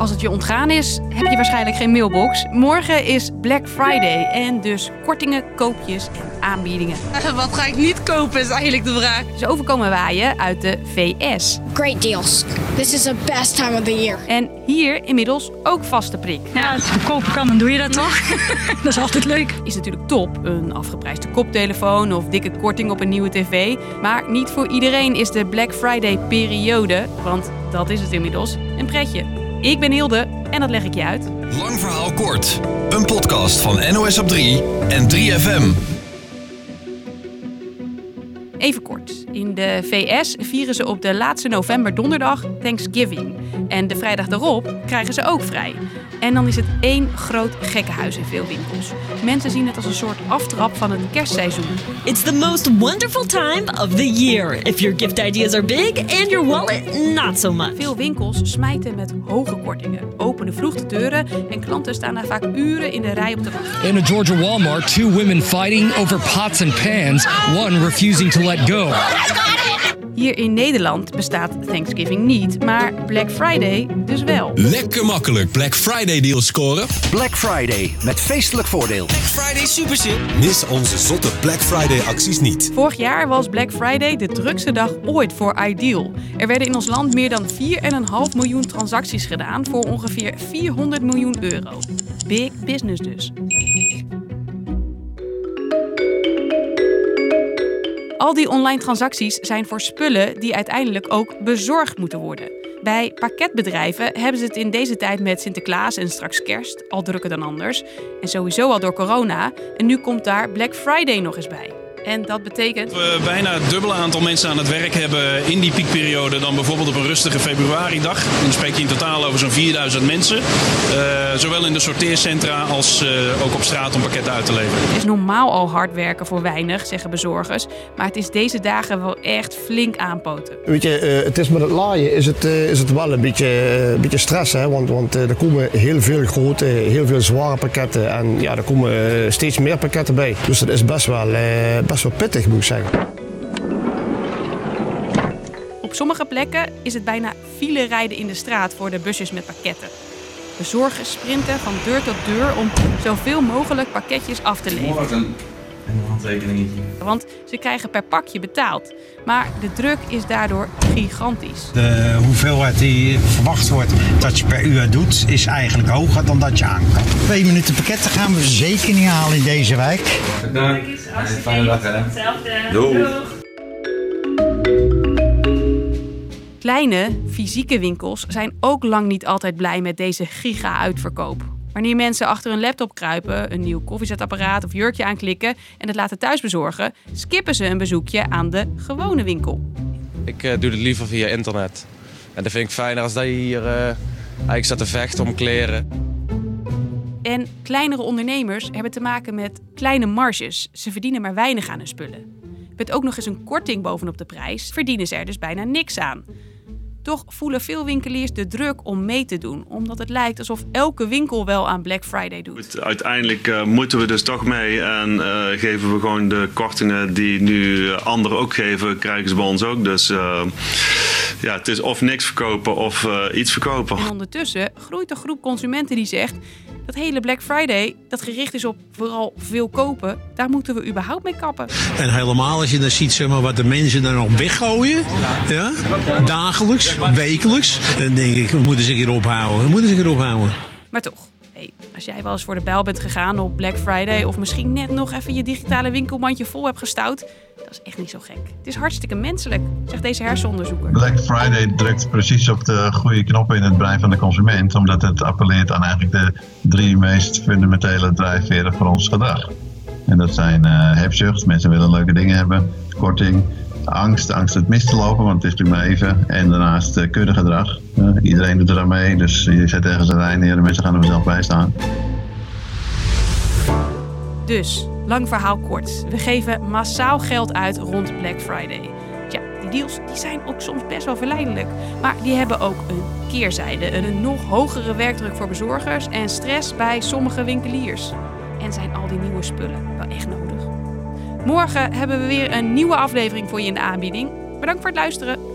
Als het je ontgaan is, heb je waarschijnlijk geen mailbox. Morgen is Black Friday en dus kortingen, koopjes en aanbiedingen. Wat ga ik niet kopen is eigenlijk de vraag. Zo overkomen waaien uit de VS. Great deals. This is the best time of the year. En hier inmiddels ook vaste prik. Ja, als het kopen kan, dan doe je dat toch? dat is altijd leuk. Is natuurlijk top, een afgeprijsde koptelefoon of dikke korting op een nieuwe tv. Maar niet voor iedereen is de Black Friday periode, want dat is het inmiddels, een pretje. Ik ben Hilde en dat leg ik je uit. Lang verhaal kort. Een podcast van NOS op 3 en 3FM. Even kort. In de VS vieren ze op de laatste november donderdag Thanksgiving. En de vrijdag daarop krijgen ze ook vrij. En dan is het één groot gekkenhuis in veel winkels. Mensen zien het als een soort aftrap van het kerstseizoen. It's the most wonderful time of the year. If your gift ideas are big and your wallet not so much. Veel winkels smijten met hoge kortingen, openen vroeg de deuren en klanten staan daar vaak uren in de rij op de wacht. In a Georgia Walmart, two women fighting over pots and pans, one refusing to let go. Hier in Nederland bestaat Thanksgiving niet, maar Black Friday dus wel. Lekker makkelijk Black Friday deals scoren. Black Friday met feestelijk voordeel. Black Friday super Mis onze zotte Black Friday acties niet. Vorig jaar was Black Friday de drukste dag ooit voor Ideal. Er werden in ons land meer dan 4,5 miljoen transacties gedaan voor ongeveer 400 miljoen euro. Big business dus. Al die online transacties zijn voor spullen die uiteindelijk ook bezorgd moeten worden. Bij pakketbedrijven hebben ze het in deze tijd met Sinterklaas en straks kerst al drukker dan anders. En sowieso al door corona. En nu komt daar Black Friday nog eens bij. En dat betekent. We bijna het dubbele aantal mensen aan het werk hebben in die piekperiode dan bijvoorbeeld op een rustige februaridag. Dan spreek je in totaal over zo'n 4000 mensen. Uh, zowel in de sorteercentra als uh, ook op straat om pakketten uit te leveren. Het is normaal al hard werken voor weinig, zeggen bezorgers. Maar het is deze dagen wel echt flink aanpoten. Weet je, uh, het is met het laaien is het, is het wel een beetje, een beetje stress. Hè? Want, want er komen heel veel grote, heel veel zware pakketten. En ja, er komen steeds meer pakketten bij. Dus dat is best wel best wel pittig, moet ik zeggen. Op sommige plekken is het bijna file rijden in de straat voor de busjes met pakketten. Bezorgers sprinten van deur tot deur om zoveel mogelijk pakketjes af te leveren. Morgen een handtekeningetje. Want ze krijgen per pakje betaald. Maar de druk is daardoor gigantisch. De hoeveelheid die verwacht wordt dat je per uur doet, is eigenlijk hoger dan dat je aan kan. Twee minuten pakketten gaan we zeker niet halen in deze wijk. Bedankt. Fijne dag hè. Hetzelfde. Doeg. Kleine, fysieke winkels zijn ook lang niet altijd blij met deze giga-uitverkoop. Wanneer mensen achter een laptop kruipen, een nieuw koffiezetapparaat of jurkje aanklikken en het laten thuis bezorgen, skippen ze een bezoekje aan de gewone winkel. Ik uh, doe het liever via internet. En dat vind ik fijner als dat je hier uh, eigenlijk staat te vechten om kleren. En kleinere ondernemers hebben te maken met kleine marges. Ze verdienen maar weinig aan hun spullen. Met ook nog eens een korting bovenop de prijs verdienen ze er dus bijna niks aan. Toch voelen veel winkeliers de druk om mee te doen, omdat het lijkt alsof elke winkel wel aan Black Friday doet. Uiteindelijk uh, moeten we dus toch mee en uh, geven we gewoon de kortingen die nu anderen ook geven, krijgen ze bij ons ook. Dus uh, ja, het is of niks verkopen of iets verkopen. En ondertussen groeit een groep consumenten die zegt: dat hele Black Friday, dat gericht is op vooral veel kopen, daar moeten we überhaupt mee kappen. En helemaal als je dan ziet zeg maar, wat de mensen er nog weggooien, ja, dagelijks, wekelijks, dan denk ik, we moeten zich hier ophouden. We moeten zich hier ophouden. Maar toch, hey, als jij wel eens voor de bijl bent gegaan op Black Friday of misschien net nog even je digitale winkelmandje vol hebt gestouwd, dat is echt niet zo gek. Het is hartstikke menselijk, zegt deze hersenonderzoeker. Black Friday drukt precies op de goede knoppen in het brein van de consument, omdat het appelleert aan eigenlijk de drie meest fundamentele drijfveren voor ons gedrag. En dat zijn uh, hebzucht, mensen willen leuke dingen hebben, korting, angst, angst het mis te lopen, want het is maar even. En daarnaast uh, kuddegedrag. Uh, iedereen doet er aan mee, dus je zet ergens een rij neer en mensen gaan er zelf bij staan. Dus, lang verhaal kort. We geven massaal geld uit rond Black Friday. Ja, die deals die zijn ook soms best wel verleidelijk. Maar die hebben ook een keerzijde. Een nog hogere werkdruk voor bezorgers en stress bij sommige winkeliers. En zijn al die nieuwe spullen wel echt nodig? Morgen hebben we weer een nieuwe aflevering voor je in de aanbieding. Bedankt voor het luisteren.